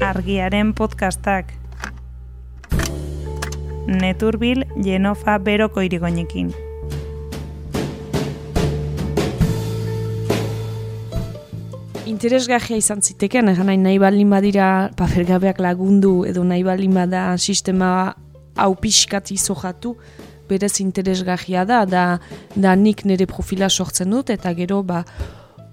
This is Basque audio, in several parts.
Argiaren podcastak. Neturbil Genofa Beroko irigoinekin. Interesgarria izan ziteken, egan nahi nahi baldin badira papergabeak lagundu edo nahi baldin bada sistema hau pixkat izojatu, berez interesgarria da, da, da nik nire profila sortzen dut, eta gero ba,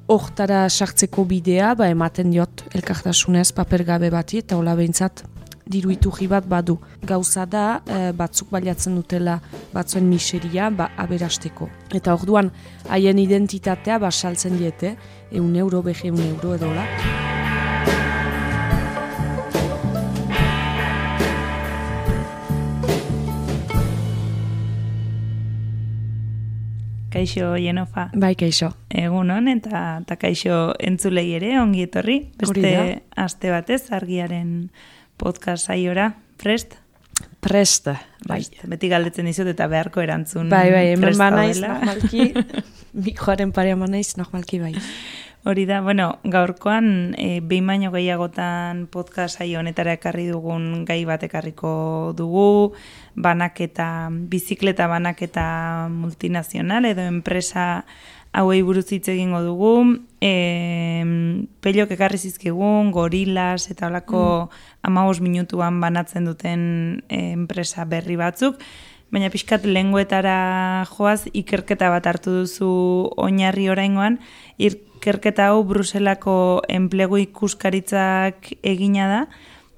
hortara sartzeko bidea, ba, ematen diot elkartasunez papergabe bati, eta hola behintzat diru iturri bat badu. Gauza da, e, batzuk baliatzen dutela batzuen miseria ba, aberasteko. Eta orduan, haien identitatea ba, saltzen diete, eun euro, behe eun euro edo Kaixo Jenofa. Bai, kaixo. Egun hon, eta, eta kaixo entzulei ere, ongi etorri. Beste aste batez, argiaren podcast saiora, prest? Prest. Bai, beti galdetzen dizut eta beharko erantzun Bai, bai, hemen prest banaiz, normalki, mikroaren parea banaiz, normalki bai. Hori da, bueno, gaurkoan e, behin baino gehiagotan podcast saio honetara ekarri dugun gai bat ekarriko dugu, banaketa, bizikleta banaketa multinazional edo enpresa hauei buruz hitz egingo dugu, e, pelok ekarri zizkigun, gorilas eta holako mm. minutuan banatzen duten e, enpresa berri batzuk, baina pixkat lenguetara joaz ikerketa bat hartu duzu oinarri oraingoan, ikerketa hau Bruselako enplegu ikuskaritzak egina da,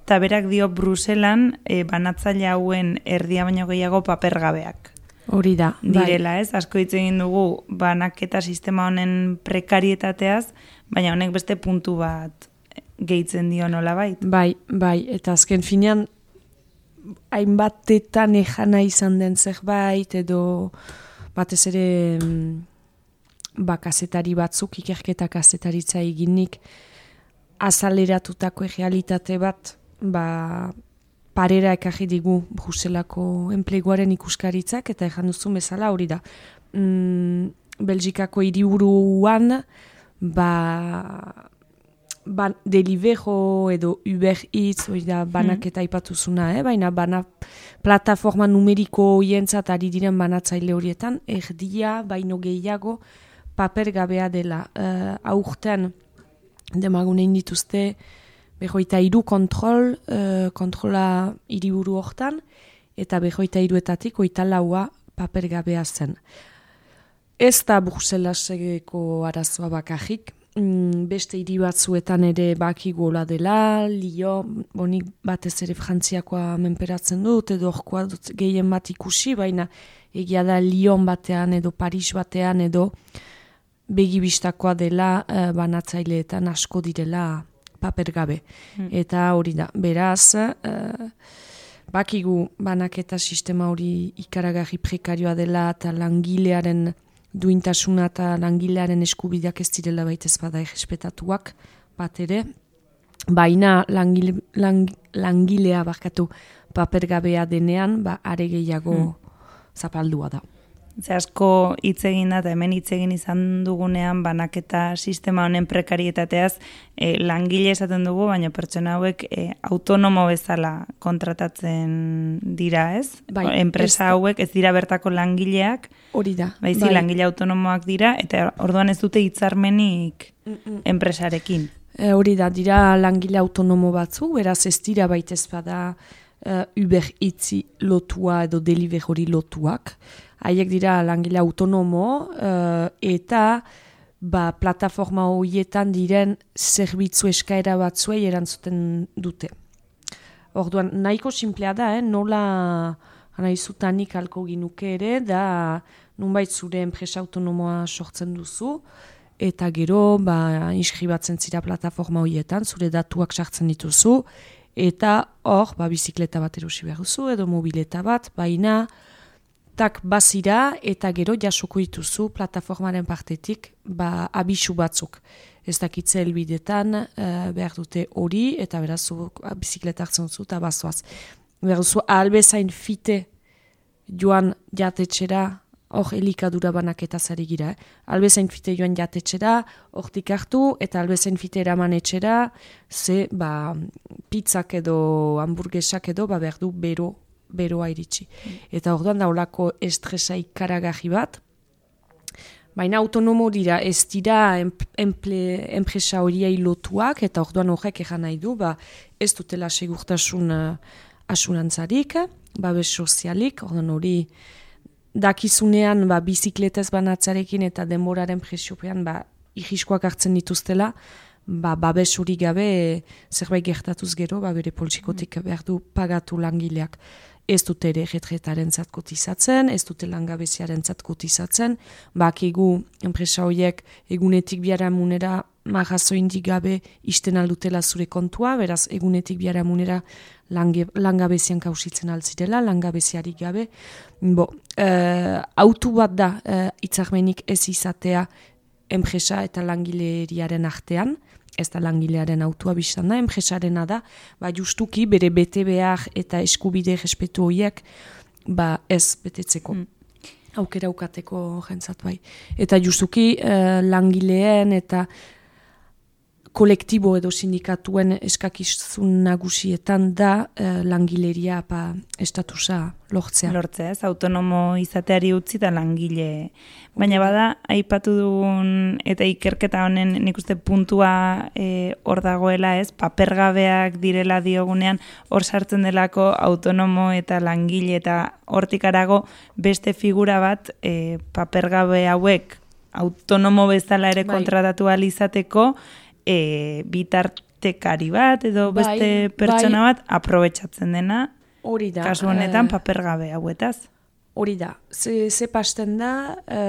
eta berak dio Bruselan e, banatzaile hauen erdia baino gehiago papergabeak Hori da, bai. direla, ez? Asko hitz egin dugu banaketa sistema honen prekarietateaz, baina honek beste puntu bat gehitzen dio nolabait. Bai, bai, eta azken finean hainbatetan ejana izan den zerbait edo batez ere mm, ba, kazetari batzuk ikerketa kazetaritza eginik azaleratutako realitate bat ba, parera ekarri digu Bruselako enpleguaren ikuskaritzak eta ejan duzu bezala hori da. Mm, Belgikako hiriburuan ba, ban, Deliverro edo Uber Eats, hori da banaketa aipatuzuna, eh? baina bana plataforma numeriko horientzat ari diren banatzaile horietan, erdia, baino gehiago, paper gabea dela. Uh, aurten, demagunein dituzte, behoita iru kontrol, uh, kontrola hiriburu hortan, eta behoita iruetatik oita laua paper gabea zen. Ez da Bruselaseko arazoa bakarrik, mm, beste hiri batzuetan ere baki gola dela, Lio, bonik batez ere frantziakoa menperatzen dut, edo orkoa dut gehien bat ikusi, baina egia da Lyon batean edo Paris batean edo begibistakoa dela eh, banatzaileetan asko direla paper gabe. Eta hori da, beraz, eh, bakigu banaketa sistema hori ikaragarri prekarioa dela eta langilearen duintasuna eta langilearen eskubideak ez direla baita ez bada errespetatuak bat ere, baina langile, lang, langilea barkatu papergabea denean, ba, are gehiago zapaldua da. Ze asko hitz egin da eta hemen hitz egin izan dugunean banaketa sistema honen prekarietateaz e, langile esaten dugu, baina pertsona hauek e, autonomo bezala kontratatzen dira, ez? Bai, Enpresa hauek ez dira bertako langileak, Hori da. baizik langile autonomoak dira, eta orduan ez dute hitzarmenik enpresarekin. E, hori da, dira langile autonomo batzu, beraz ez dira baita ez bada uh, Uber itzi lotua edo Deliveroo lotuak. Haiek dira langile autonomo eh, eta ba, plataforma horietan diren zerbitzu eskaera batzuei erantzuten dute. Orduan, nahiko simplea da, eh? nola anaizutanik alko ginuke ere, da nunbait zure enpresa autonomoa sortzen duzu, eta gero ba, inskribatzen zira plataforma horietan, zure datuak sartzen dituzu, eta hor, ba, bizikleta bat erosi behar duzu, edo mobileta bat, baina tak bazira eta gero jasoko dituzu plataformaren partetik ba, abisu batzuk. Ez dakitze helbidetan eh, behar dute hori eta beraz zu ba, bizikleta hartzen duzu eta bazoaz. Behar duzu ahalbezain fite joan jatetxera hor elikadura banaketa zari gira. Eh? Albezain fite joan jatetxera, hortik hartu, eta albezain fite eraman etxera, ze ba, pizzak edo hamburguesak edo ba, behar du bero, beroa iritsi. Eta orduan da olako estresa ikaragarri bat, Baina autonomo dira, ez dira enpresa horiei lotuak, eta orduan horrek egan nahi du, ba, ez dutela segurtasun uh, asurantzarik, babes sozialik, orduan hori dakizunean ba, bizikletez banatzarekin eta denboraren presiopean ba, ihiskoak hartzen dituztela, ba, babes hori gabe zerbait gertatuz gero, ba, bere poltsikotik behar du pagatu langileak. Ez dute ere retretaren zat kotizatzen, ez dute langabeziaren zat kotizatzen, bakigu enpresa horiek egunetik biara munera marrazo gabe isten aldutela zure kontua, beraz egunetik biara munera langabezian kausitzen altzirela, langabeziari gabe. Bo, uh, autu bat da uh, itzarmenik ez izatea enpresa eta langileriaren artean, ez da langilearen autua biztan da, enpresarena da, ba justuki bere bete behar eta eskubide respetu horiek ba ez betetzeko. Mm. Aukera ukateko jentzat bai. Eta justuki uh, langileen eta kolektibo edo sindikatuen eskakizun nagusietan da eh, langileria pa estatusa lortzea. Lortzea, ez, autonomo izateari utzi da langile. Baina bada, aipatu dugun eta ikerketa honen nik uste puntua eh, hor dagoela, ez, papergabeak direla diogunean hor sartzen delako autonomo eta langile eta hortik arago beste figura bat eh, papergabe hauek autonomo bezala ere bai. kontratatu izateko, e, bitartekari bat edo bai, beste pertsona bai. bat aprobetsatzen dena hori da kasu honetan e, paper gabe hauetaz. hori da. Ze, ze pasten da e,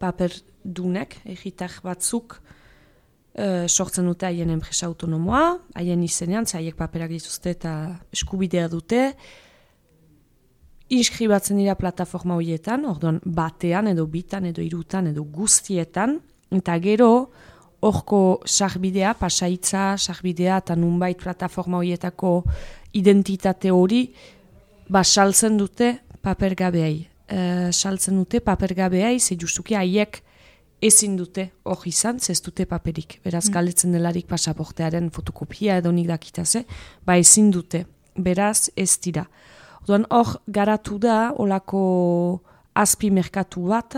paper dunek egitar batzuk e, sortzen dute haien enpresa autonomoa haien izenean, ze haiek paperak dituzte eta eskubidea dute. Inskribatzen dira plataforma horietan, orduan batean edo bitan edo irutan edo guztietan, eta gero horko sarbidea, pasaitza, sarbidea eta nunbait plataforma horietako identitate hori, ba, saltzen dute papergabeai. E, saltzen dute papergabeai, ze justuki haiek ezin dute hori izan, ez dute paperik. Beraz, mm. galetzen delarik pasaportearen fotokopia edo nik dakitaze, ba ezin dute. Beraz, ez dira. Oduan, hor, garatu da, olako azpi merkatu bat,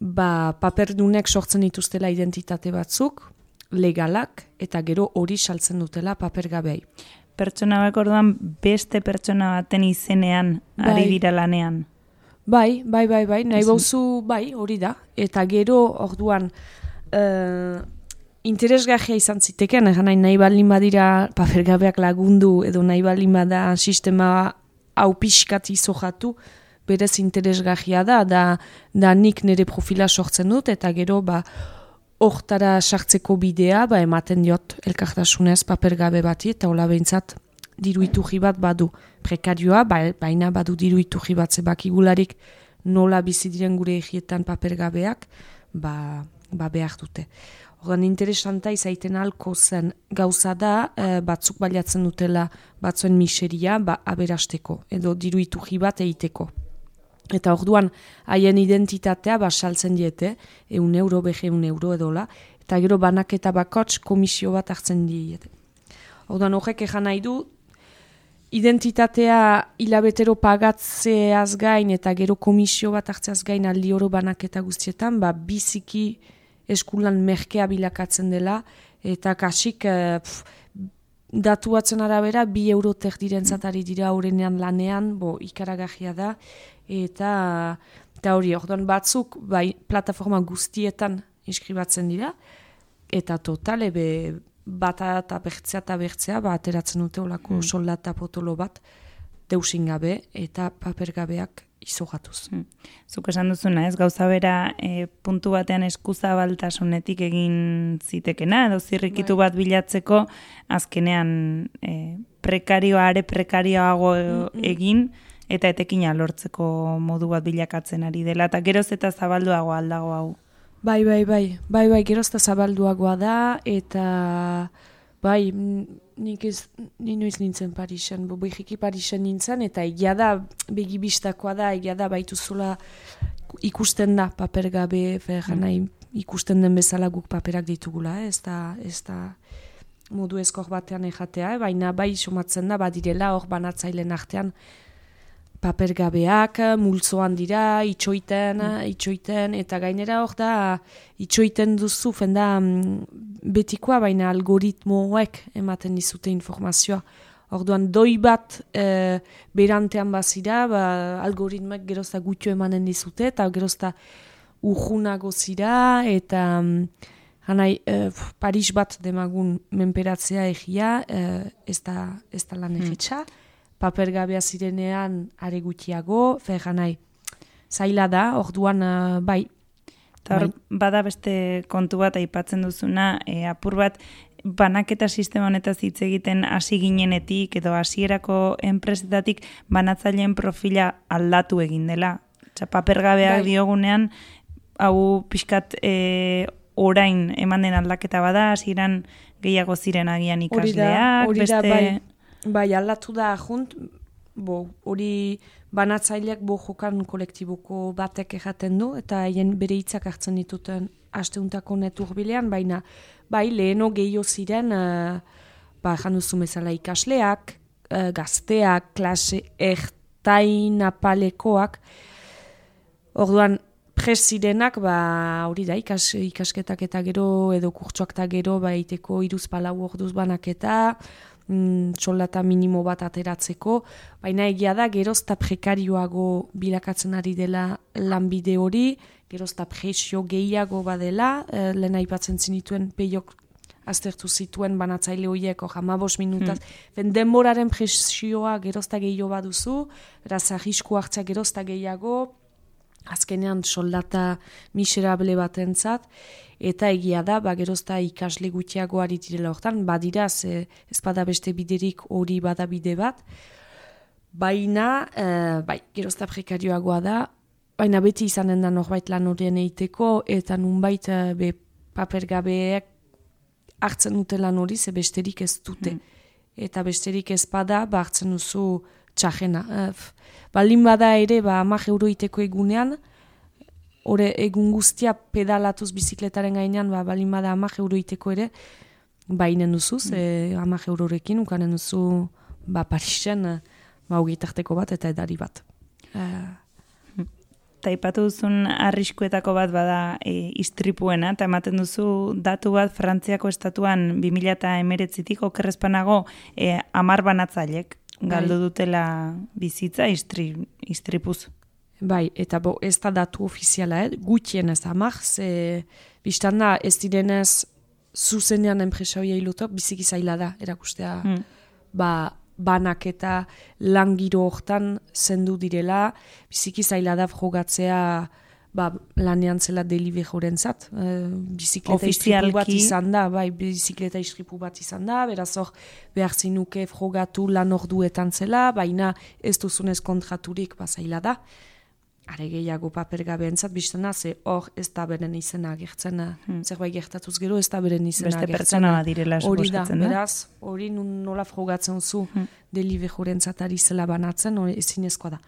ba, paperdunek sortzen dituztela identitate batzuk, legalak, eta gero hori saltzen dutela papergabei. Pertsona bak orduan beste pertsona baten izenean bai. ari dira lanean. Bai, bai, bai, bai, nahi bauzu, bai, hori da. Eta gero orduan uh, interesgahia izan ziteken, egan nahi, nahi balin badira papergabeak lagundu edo nahi balin bada sistema hau pixkat izojatu, berez interesgarria da, da, da nik nire profila sortzen dut, eta gero, ba, hortara sartzeko bidea, ba, ematen diot elkartasunez papergabe bati, eta hola behintzat diruitu bat badu prekarioa, ba, baina badu diruitu bat zebak igularik nola bizi diren gure egietan papergabeak, ba, ba behar dute. Horren interesanta izaiten alko zen gauza da, e, batzuk baliatzen dutela batzuen miseria, ba, aberasteko, edo diruitu bat eiteko. Eta orduan haien identitatea basaltzen diete, eun euro, behe eun euro edola, eta gero banaketa bakots komisio bat hartzen diete. Orduan horrek egan nahi du, identitatea hilabetero pagatzeaz gain eta gero komisio bat hartzeaz gain aldi oro banaketa guztietan, ba biziki eskulan merkea bilakatzen dela, eta kasik e, datuatzen arabera, bi euro terdiren zatari dira horrenean lanean, bo ikaragajia da, eta eta hori orduan batzuk bai plataforma guztietan inskribatzen dira eta totale be bata eta bertzea eta bertzea ba ateratzen dute olako mm. soldata potolo bat deusin gabe eta paper gabeak izogatuz. Mm. Zuk esan duzuna, ez gauza bera e, puntu batean eskuzabaltasunetik egin zitekena edo zirrikitu bai. bat bilatzeko azkenean e, prekarioa are prekarioago mm, egin eta etekina lortzeko modu bat bilakatzen ari dela, eta geroz eta zabalduago aldago hau. Bai, bai, bai, bai, bai, geroz eta zabalduagoa da, eta bai, nik ez, ni noiz nintzen Parisen, bo behiki Parisen nintzen, eta egia da, begibistakoa da, egia da, baitu zula ikusten da paper gabe, mm. ikusten den bezala guk paperak ditugula, eh? ez da, ez da modu eskor batean ejatea, eh? baina bai sumatzen da, badirela hor banatzailen artean, papergabeak, multzoan dira, itxoiten, mm. itxoiten, eta gainera hor da, itxoiten duzu, fenda mm, betikoa, baina algoritmoek ematen dizute informazioa. Orduan, doi bat e, berantean bazira, ba, algoritmek gerozta gutxo emanen dizute, eta gerozta urjunago zira, eta mm, hanai, e, Paris bat demagun menperatzea egia, e, ez, da, ez da lan mm papergabea zirenean are gutxiago, fer nahi, zaila da, orduan uh, bai. Tar, bai. bada beste kontu bat aipatzen duzuna, e, apur bat, banaketa sistema honetaz hitz egiten hasi ginenetik edo hasierako enpresetatik banatzaileen profila aldatu egin dela. Txa, papergabeak bai. diogunean, hau pixkat e, orain eman den aldaketa bada, hasieran gehiago ziren agian ikasleak, hori da, bai. Bai, aldatu da junt, bo, hori banatzaileak bo jokan kolektiboko batek erraten du, eta haien bere hitzak hartzen dituten asteuntako netur bilean, baina bai, leheno gehiago ziren, uh, ba, janduzu bezala ikasleak, uh, gazteak, klase ertain apalekoak, orduan, presidenak, ba, hori da, ikas, ikasketak eta gero, edo kurtsuak eta gero, ba, iteko iruz palau orduz banaketa, mm, soldata minimo bat ateratzeko, baina egia da gerozta prekarioago bilakatzen ari dela lanbide hori, gerozta presio gehiago badela, e, lehen aipatzen zinituen peiok aztertu zituen banatzaile horiek jama bos minutaz, hmm. denboraren presioa gerozta gehiago baduzu, beraz ahisku hartza gerozta gehiago, azkenean soldata miserable batentzat, eta egia da, ba, gerozta ikasle gutxiago ari direla hortan, badira, ze, ez bada beste biderik hori bada bide bat, baina, e, bai, gerozta prekarioagoa da, baina beti izanen da norbait lan horien eiteko, eta nunbait e, be papergabeek hartzen dute lan hori, ze besterik ez dute. Hmm. Eta besterik ez bada, ba, hartzen duzu txajena. E, baldin bada ere, ba, amak euroiteko egunean, ore egun guztia pedalatuz bizikletaren gainean, ba, balin bada amak euroiteko ere, ba, inen duzu, ze mm. amak eurorekin, ukanen duzu, ba, Parisen, ba, ugeitarteko bat eta edari bat. Uh, Taipatu duzun arriskuetako bat bada e, istripuena, eta ematen duzu datu bat Frantziako estatuan 2000 eta emeretzitik okerrezpanago e, amar banatzailek galdu bai. dutela bizitza istri, istripuz. Bai, eta bo, ez da datu ofiziala, eh? gutien ez amak, ze biztan da ez direnez zuzenean enpresa hori hilutok, biziki zaila da, erakustea, hmm. ba, banak eta langiro hortan zendu direla, biziki zaila da jogatzea ba, lanean zela delibe joren zat, e, bizikleta istripu bat izan da, bai, bizikleta istripu bat izan da, beraz hor behar zinuke frogatu lan orduetan zela, baina ez duzunez kontraturik ba, zaila da are gehiago paper gabe entzat biztena, ze hor ez da beren izena agertzen, hmm. zerbait gertatuz gero ez da beren izena Beste pertsona direla Hori da, beraz, hori nola frogatzen zu hmm. delibe jorentzatari zela banatzen, hori ezinezkoa da.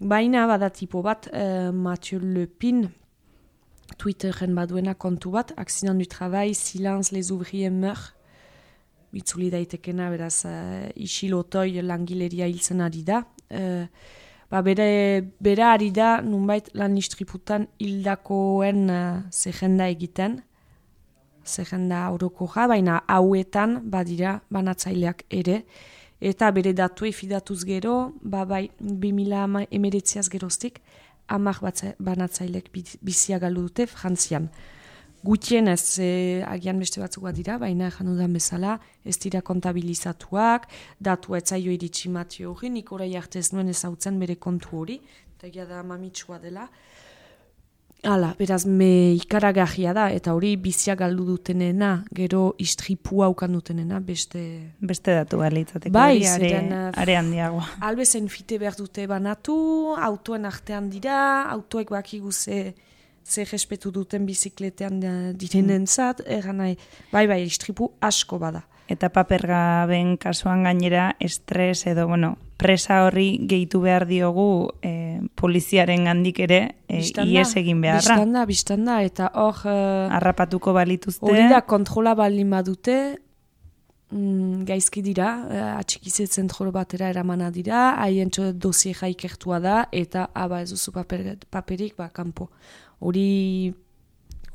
Baina bada tipo bat, uh, Mathieu Lepin, Twitteren baduena kontu bat, accident du travail, silence les ouvriers meur, bitzuli daitekena, beraz, uh, isilotoi langileria hilzen ari da, uh, ba, bere, bere ari da, nunbait lan istriputan hildakoen uh, zehenda egiten, zehenda horoko ja, baina hauetan badira banatzaileak ere, eta bere datu efidatuz gero, ba, bai, 2000 emeretziaz geroztik, amak banatzailek bizia galdu dute frantzian gutien ez e, agian beste batzuk dira, baina janu da bezala, ez dira kontabilizatuak, datu etzaio iritsi matio hori, nik orai arte ez nuen ezautzen bere kontu hori, eta da mamitsua dela. Hala, beraz, me ikaragarria da, eta hori bizia galdu dutenena, gero istripua ukan dutenena, beste... Beste datu galitzateko, bai, are, are, are handiagoa. Albezen fite behar dute banatu, autoen artean dira, autoek baki guze ze respetu duten bizikletean uh, direnen zat, eran nahi, bai, bai, istripu asko bada. Eta papergaben kasuan gainera estres edo, bueno, presa horri gehitu behar diogu e, poliziaren gandik ere e, ies egin beharra. Bistanda, bistanda, eta hor... Uh, Arrapatuko balituzte. Hori da kontrola balin badute, mm, gaizki dira, atxikize zentro batera eramana dira, haien txo dozie jaikertua da, eta aba ez duzu paper, paperik, ba, kanpo. Hori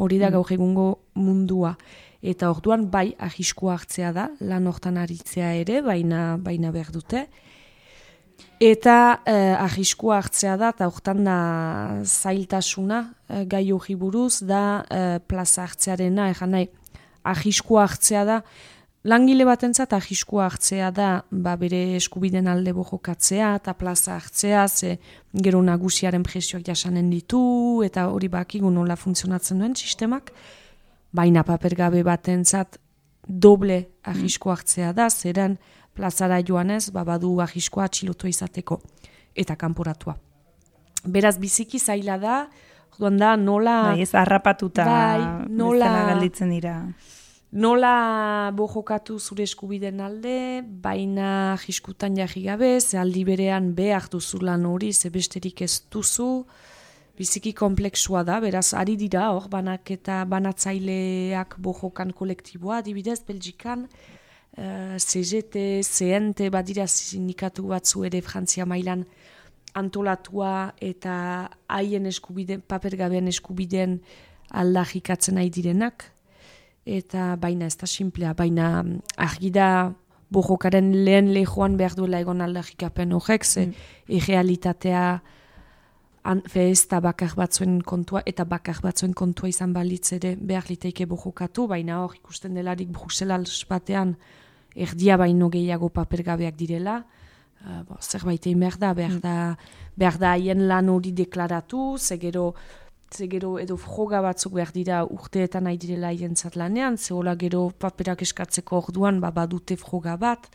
hori da mm. gaur egungo mundua. Eta orduan bai ahisko hartzea da, lan hortan aritzea ere, baina, baina behar dute. Eta eh, ahisko hartzea da, eta hortan da zailtasuna eh, gai hori buruz, da eh, plaza hartzearena, egan nahi, ahisko hartzea da, Langile batentzat ahiskoa hartzea da ba bere eskubiden alde bojokatzea eta plaza hartzea ze gero nagusiaren presioak jasanen ditu eta hori bakigu nola funtzionatzen duen sistemak. Baina papergabe batentzat doble ahisko hartzea da zeran plazara joanez ba badu ahiskoa atxilotu izateko eta kanporatua. Beraz biziki zaila da Orduan da, nola... Bai, ez harrapatuta bai, nola... galditzen dira. Nola bojokatu zure eskubiden alde, baina jiskutan jarri gabe, ze aldi berean behar duzu lan hori, ze besterik ez duzu, biziki kompleksua da, beraz, ari dira, hor, banak eta banatzaileak bojokan kolektiboa, adibidez, Belgikan, uh, CGT, CNT, badira sindikatu batzu ere Frantzia mailan antolatua eta haien eskubiden, papergabean eskubiden aldajikatzen nahi direnak, eta baina ez da simplea, baina mm, argi da bojokaren lehen lehoan behar duela egon aldarrikapen horrek, ze mm. irrealitatea ez da bakar batzuen kontua, eta bakar batzuen kontua izan balitz ere behar liteike bojokatu, baina hor ikusten delarik Bruxelles batean erdia baino gehiago papergabeak direla, uh, bo, zerbait egin behar da, behar mm. da, behar da haien lan hori deklaratu, zegero ze gero edo froga batzuk behar dira urteetan nahi direla jentzat lanean, ze hola gero paperak eskatzeko orduan ba, badute froga bat.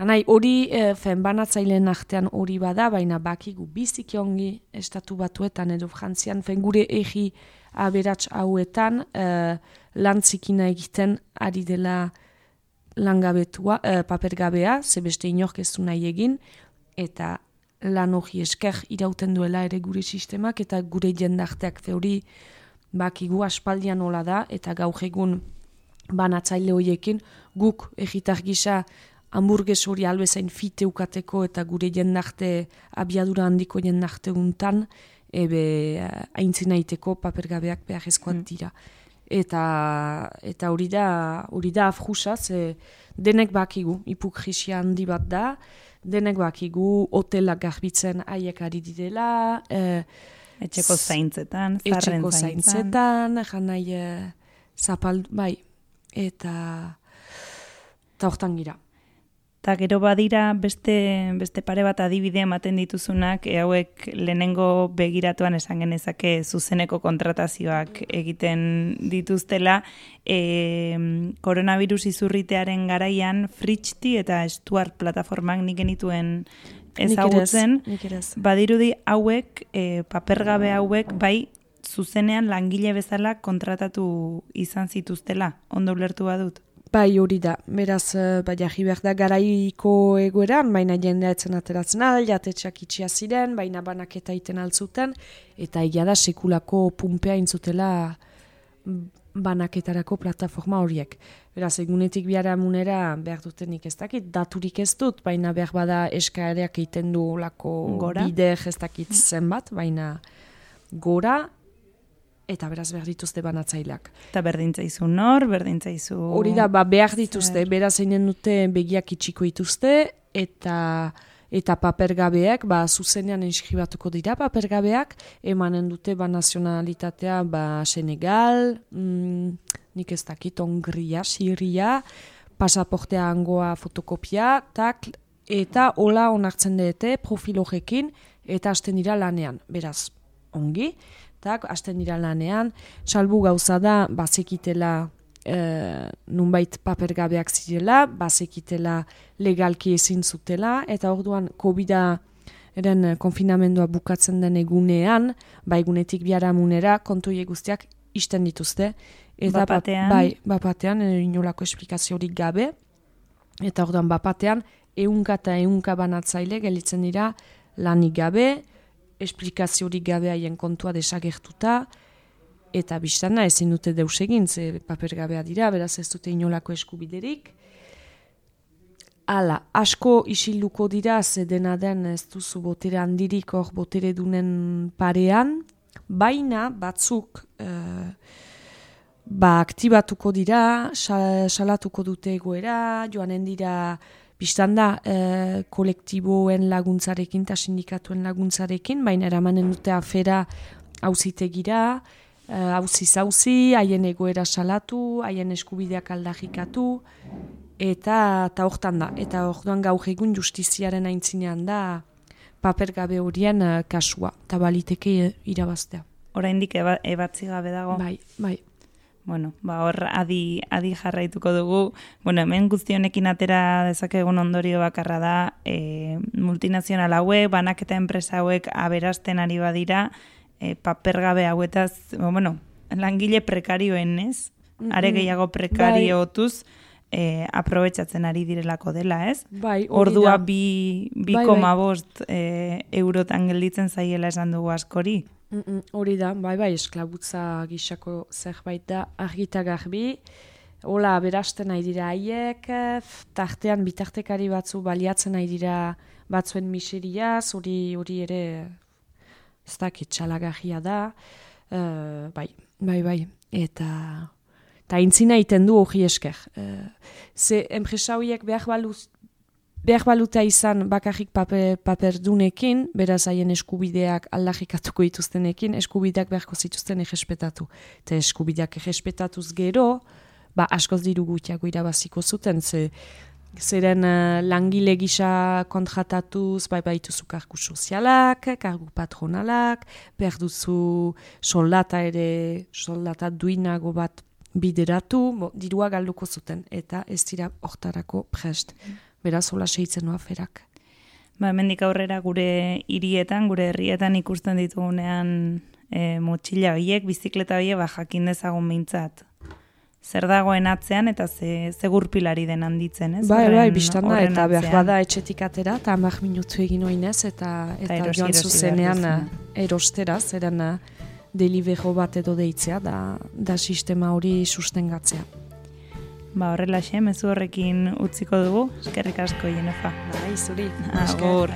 Hanai, hori e, fen banatzaileen artean hori bada, baina bakigu biziki ongi estatu batuetan edo frantzian, fen gure egi aberats hauetan e, lantzikina egiten ari dela langabetua, e, papergabea, ze beste inork ez du nahi egin, eta lan hori esker irauten duela ere gure sistemak eta gure jendarteak teori bakigu aspaldian nola da eta gaur egun banatzaile horiekin guk egitar gisa hamburgues hori albezain fite ukateko eta gure jendarte abiadura handiko jendarte untan ebe haintzin aiteko papergabeak behar hmm. dira. Eta, eta hori da, hori da afrusa, ze denek bakigu, ipukrisia handi bat da, denek bakigu hotelak garbitzen haiek ari direla. E, etxeko zaintzetan, etxeko zaintzetan, jan e, zapal, bai, eta eta hortan gira. Eta gero badira beste, beste pare bat adibide ematen dituzunak, e, hauek lehenengo begiratuan esan genezake zuzeneko kontratazioak egiten dituztela, e, koronavirus izurritearen garaian Fritxti eta Stuart plataformak nik genituen ezagutzen, badirudi hauek, e, papergabe hauek, bai zuzenean langile bezala kontratatu izan zituztela, ondo ulertu badut? Bai hori da, beraz, eh, bai jarri behar da garaiko egoeran, baina jendea etzen ateratzen al, jatetxak itxia ziren, baina banak eta iten altzuten, eta egia da sekulako pumpea intzutela banaketarako plataforma horiek. Beraz, egunetik biara munera behar dutenik ez dakit, daturik ez dut, baina behar bada eskaereak egiten du lako bide ez dakit zenbat, baina gora, eta beraz behar dituzte banatzaileak. Eta berdintzaizu nor, berdintzaizu... Hori da, ba, behar dituzte, beraz einen dute begiak itxiko dituzte, eta eta papergabeak, ba, zuzenean inskribatuko dira papergabeak, emanen dute ba nazionalitatea ba Senegal, mm, nik ez dakit, Hongria, Siria, pasaportea angoa fotokopia, tak, eta hola onartzen dute profilogekin, eta hasten dira lanean, beraz, ongi, tak, hasten dira lanean, salbu gauza da, bazekitela e, nunbait papergabeak zirela, bazekitela legalki ezin zutela, eta orduan COVID-a eren konfinamendua bukatzen den egunean, ba egunetik biara munera, kontu guztiak isten dituzte. Eta bapatean? Bai, bapatean, inolako esplikaziorik gabe. Eta orduan bapatean, eunka eta eunka banatzaile gelitzen dira lanik gabe, esplikaziorik gabe haien kontua desagertuta, eta biztana ezin dute deus egin, ze paper gabea dira, beraz ez dute inolako eskubiderik. Hala, asko isilduko dira, ze dena den ez duzu botere handirik hor botere dunen parean, baina batzuk uh, ba, aktibatuko dira, salatuko dute egoera, joanen dira Bistan da, e, kolektiboen laguntzarekin eta sindikatuen laguntzarekin, baina eramanen dute afera hauzitegira, hauzi e, zauzi, haien egoera salatu, haien eskubideak aldajikatu, eta eta hortan da. Eta orduan gaur egun justiziaren aintzinean da paper gabe horien e, kasua, eta baliteke irabaztea. Oraindik eba, ebatzi gabe dago. Bai, bai bueno, ba, hor adi, adi jarraituko dugu. Bueno, hemen guztionekin atera dezakegun ondorio bakarra da, e, multinazional hauek, banak enpresa hauek aberasten ari badira, e, papergabe hauetaz, bueno, langile prekarioen, ez? Are gehiago prekario bai. e, aprobetsatzen ari direlako dela, ez? Bai, Ordua bi, bi bai, koma bai. bost e, eurotan gelditzen zaiela esan dugu askori. Hori da, bai bai, esklabutza gixako zerbait da, argita garbi, hola, berasten nahi dira haiek, tartean bitartekari batzu baliatzen nahi dira batzuen miseriaz, hori hori ere ez dakit txalagarria da, uh, bai, bai, bai, eta eta intzina iten du hori esker. Uh, ze enpresa horiek behar baluz behar baluta izan bakarrik paper, paperdunekin, beraz haien eskubideak aldajikatuko dituztenekin, eskubideak beharko zituzten egespetatu. Eta eskubideak egespetatuz gero, ba askoz diru gutiago irabaziko zuten, ze zeren uh, langile gisa kontratatuz, bai baituzu kargu sozialak, kargu patronalak, behar soldata ere, soldata duinago bat bideratu, bo, dirua galduko zuten, eta ez dira hortarako prest beraz hola seitzen noa ferak. Ba, hemendik aurrera gure hirietan, gure herrietan ikusten ditugunean e, motxila horiek, bizikleta horiek, ba, jakin dezagun mintzat. Zer dagoen atzean eta ze, ze gurpilari den handitzen, ez? Bai, bai, biztan da, eta behar bada etxetik atera, eta amak minutu egin oinez, eta, eta, eta joan zuzenean erostera, zeren eh, delibero bat edo deitzea, da, da sistema hori sustengatzea. Ba, horrela xe, mezu horrekin utziko dugu, eskerrik asko, Jenefa. Bai, zuri. Agur.